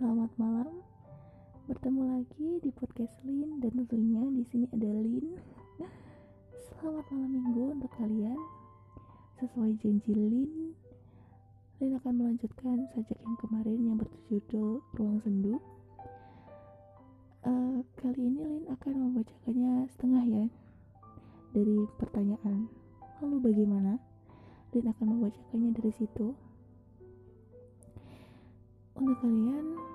Selamat malam. Bertemu lagi di podcast Lin dan tentunya di sini ada Lin. Selamat malam minggu untuk kalian. Sesuai janji Lin, Lin akan melanjutkan sajak yang kemarin yang berjudul Ruang Sendu. Uh, kali ini Lin akan membacakannya setengah ya dari pertanyaan. Lalu bagaimana? Lin akan membacakannya dari situ. Untuk kalian,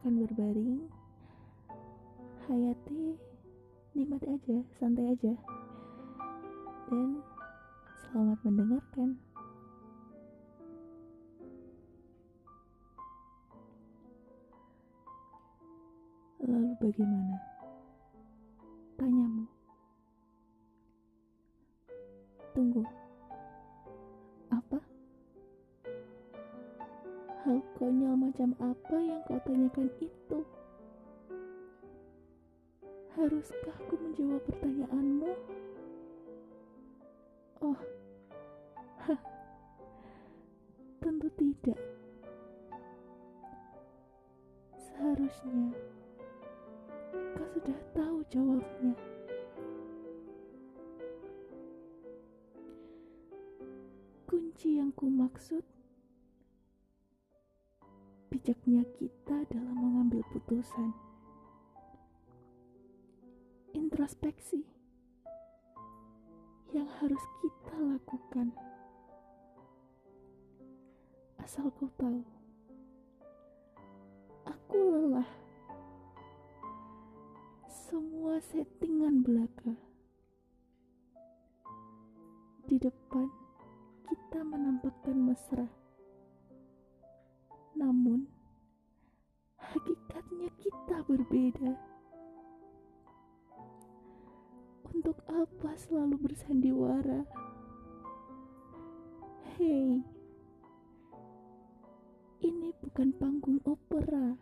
silahkan berbaring. Hayati, nikmati aja, santai aja. Dan selamat mendengarkan. Lalu bagaimana? Tanyamu. Tunggu. Konyol macam apa yang kau tanyakan itu? Haruskah aku menjawab pertanyaanmu? Oh, hah, tentu tidak. Seharusnya kau sudah tahu jawabnya. Kunci yang ku maksud bijaknya kita dalam mengambil putusan. Introspeksi yang harus kita lakukan. Asal kau tahu, aku lelah. Semua settingan belaka Namun, hakikatnya kita berbeda. Untuk apa selalu bersandiwara? Hei, ini bukan panggung opera.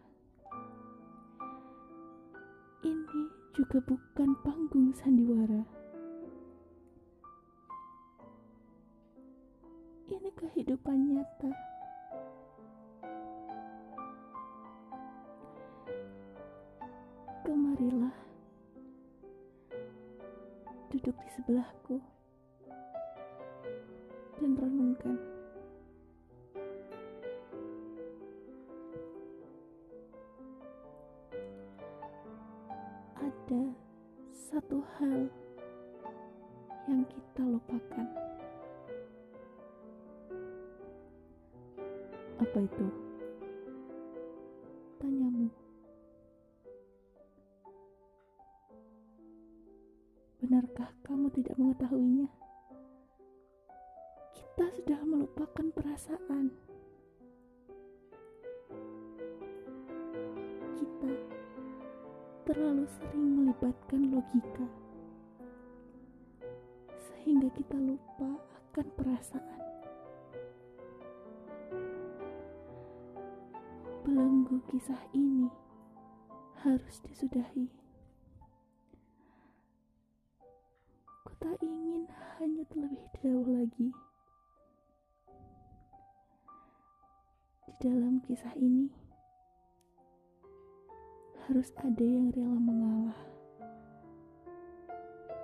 Ini juga bukan panggung sandiwara. ini kehidupan nyata. Duduk di sebelahku dan renungkan. Ada satu hal yang kita lupakan. Apa itu? Tanyamu. Benarkah kamu tidak mengetahuinya? Kita sudah melupakan perasaan. Kita terlalu sering melibatkan logika, sehingga kita lupa akan perasaan. belenggu kisah ini harus disudahi. Tak ingin hanya terlebih jauh lagi. Di dalam kisah ini harus ada yang rela mengalah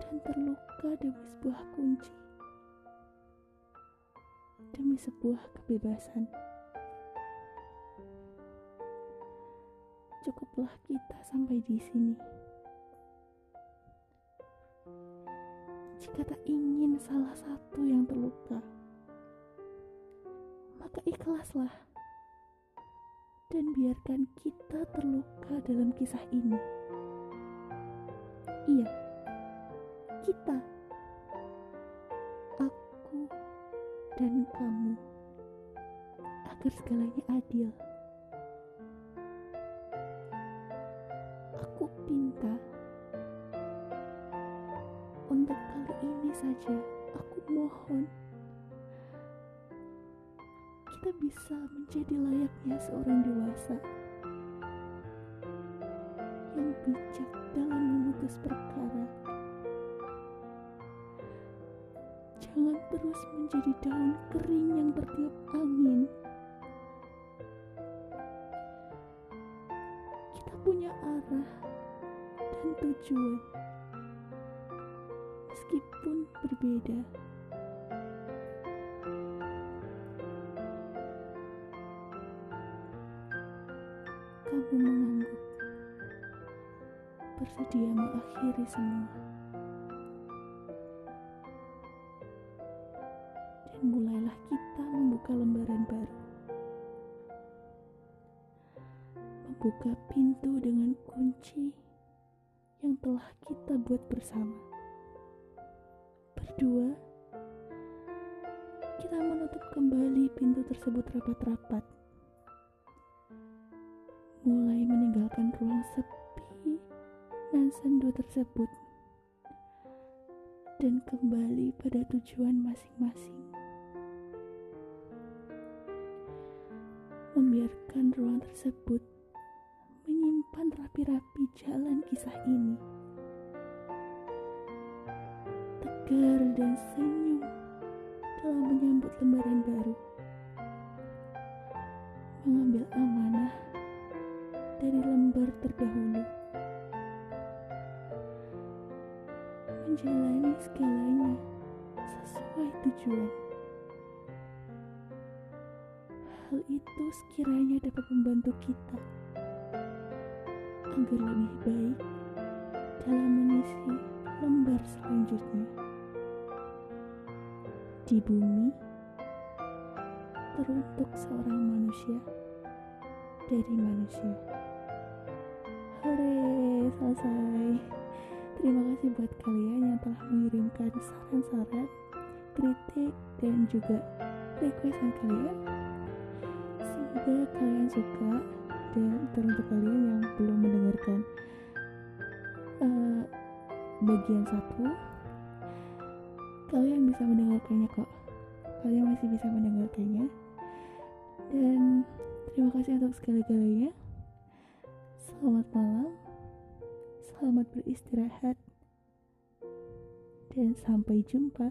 dan terluka demi sebuah kunci, demi sebuah kebebasan. cukuplah kita sampai di sini. Jika tak ingin salah satu yang terluka, maka ikhlaslah dan biarkan kita terluka dalam kisah ini. Iya, kita, aku, dan kamu, agar segalanya adil. Saja aku mohon kita bisa menjadi layaknya seorang dewasa yang bijak dalam memutus perkara. Jangan terus menjadi daun kering yang tertiup angin. punya arah dan tujuan, meskipun berbeda. Kamu mengangguk, bersedia mengakhiri semua. Dan mulailah kita membuka lembaran baru. Membuka pintu dengan kunci yang telah kita buat bersama. Berdua, kita menutup kembali pintu tersebut rapat-rapat mulai meninggalkan ruang sepi dan sendu tersebut dan kembali pada tujuan masing-masing. Membiarkan ruang tersebut menyimpan rapi-rapi jalan kisah ini. Tegar dan senyum dalam menyambut lembaran baru. Mengambil amanah dari lembar terdahulu. Menjalani segalanya sesuai tujuan. Hal itu sekiranya dapat membantu kita agar lebih baik dalam mengisi lembar selanjutnya. Di bumi, teruntuk seorang manusia dari manusia. Hore, selesai. Terima kasih buat kalian yang telah mengirimkan saran-saran, kritik, dan juga requestan kalian. Semoga kalian suka dan teruntuk kalian yang belum mendengarkan uh, bagian satu, kalian bisa mendengarkannya kok. Kalian masih bisa mendengarkannya. Dan terima kasih untuk sekali-kalinya. Selamat malam, selamat beristirahat, dan sampai jumpa.